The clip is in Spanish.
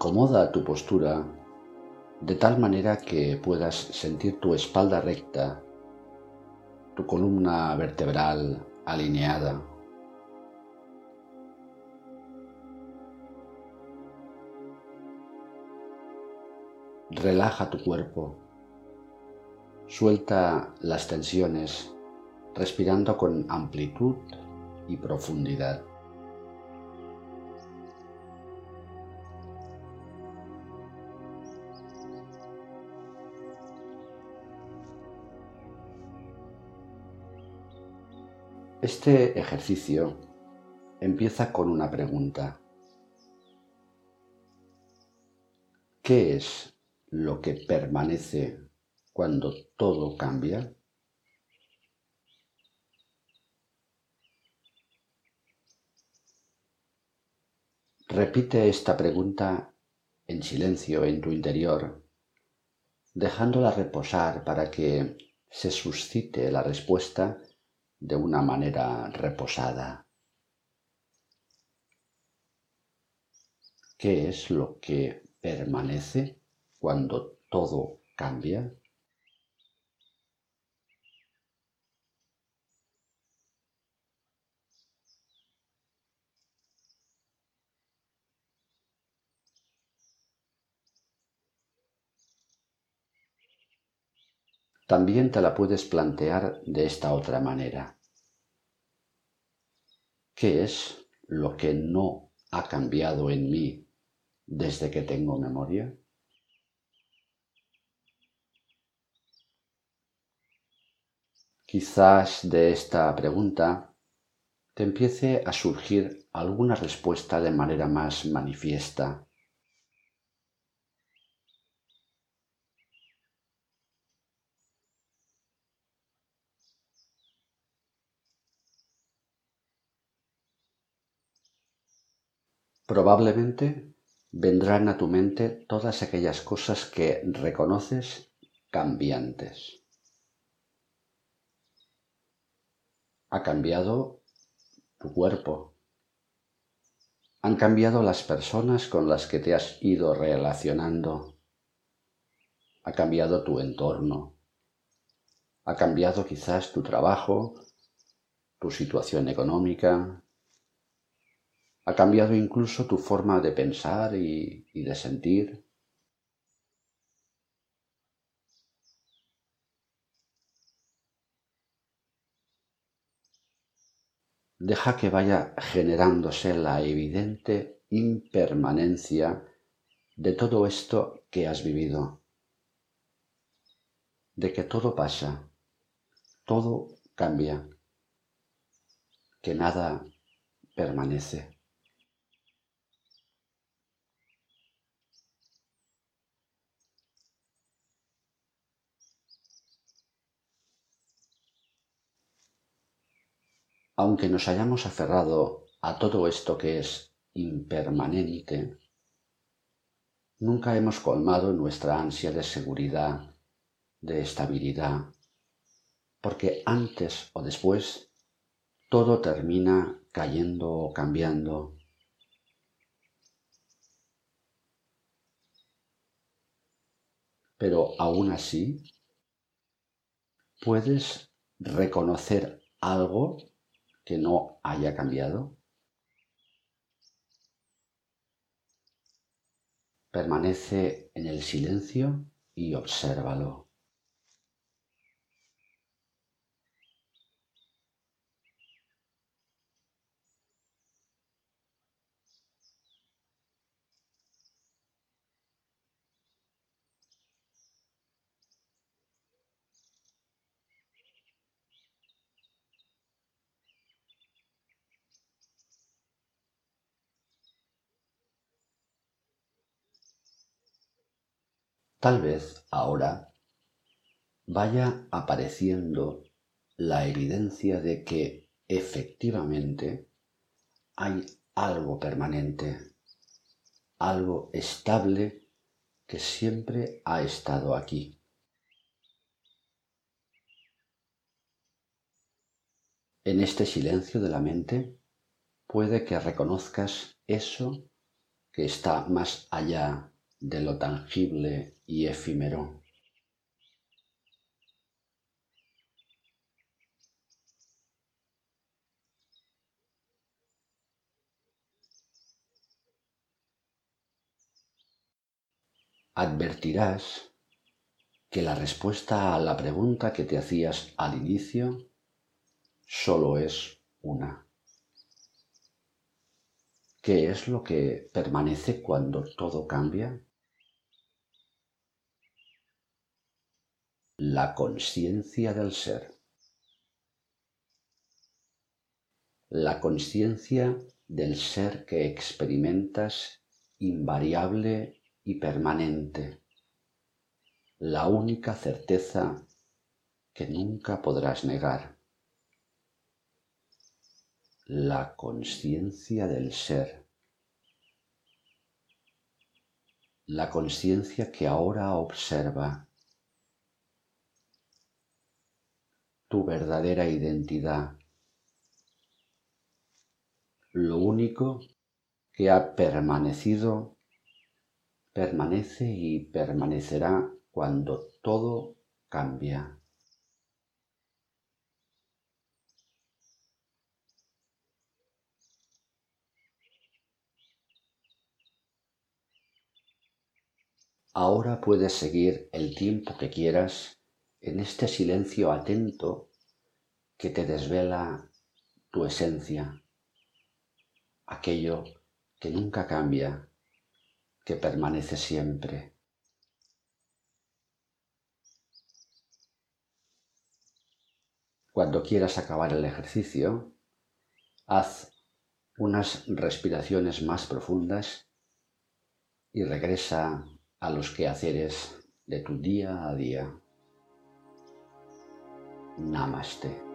Acomoda tu postura de tal manera que puedas sentir tu espalda recta, tu columna vertebral alineada. Relaja tu cuerpo. Suelta las tensiones, respirando con amplitud y profundidad. Este ejercicio empieza con una pregunta. ¿Qué es lo que permanece cuando todo cambia? Repite esta pregunta en silencio en tu interior, dejándola reposar para que se suscite la respuesta de una manera reposada. ¿Qué es lo que permanece cuando todo cambia? También te la puedes plantear de esta otra manera. ¿Qué es lo que no ha cambiado en mí desde que tengo memoria? Quizás de esta pregunta te empiece a surgir alguna respuesta de manera más manifiesta Probablemente vendrán a tu mente todas aquellas cosas que reconoces cambiantes. Ha cambiado tu cuerpo. Han cambiado las personas con las que te has ido relacionando. Ha cambiado tu entorno. Ha cambiado quizás tu trabajo, tu situación económica, ha cambiado incluso tu forma de pensar y, de sentir. Deja que vaya generándose la evidente impermanencia de todo esto que has vivido, de que todo pasa, todo cambia, que nada permanece. Aunque nos hayamos aferrado a todo esto que es impermanente, nunca hemos colmado nuestra ansia de seguridad, de estabilidad, porque antes o después todo termina cayendo o cambiando. Pero aún así, puedes reconocer algo que no haya cambiado? Permanece en el silencio y obsérvalo. Tal vez ahora vaya apareciendo la evidencia de que efectivamente hay algo permanente, algo estable que siempre ha estado aquí. En este silencio de la mente puede que reconozcas eso que está más allá de lo tangible y efímero. Advertirás que la respuesta a la pregunta que te hacías al inicio solo es una. ¿Qué es lo que permanece cuando todo cambia? La conciencia del ser. La conciencia del ser que experimentas invariable y permanente. La única certeza que nunca podrás negar la conciencia del ser, la conciencia que ahora observa tu verdadera identidad, lo único que ha permanecido, permanece y permanecerá cuando todo cambia. Ahora puedes seguir el tiempo que quieras en este silencio atento que te desvela tu esencia, aquello que nunca cambia, que permanece siempre. Cuando quieras acabar el ejercicio, haz unas respiraciones más profundas y regresa a los quehaceres de tu día a día. Namaste.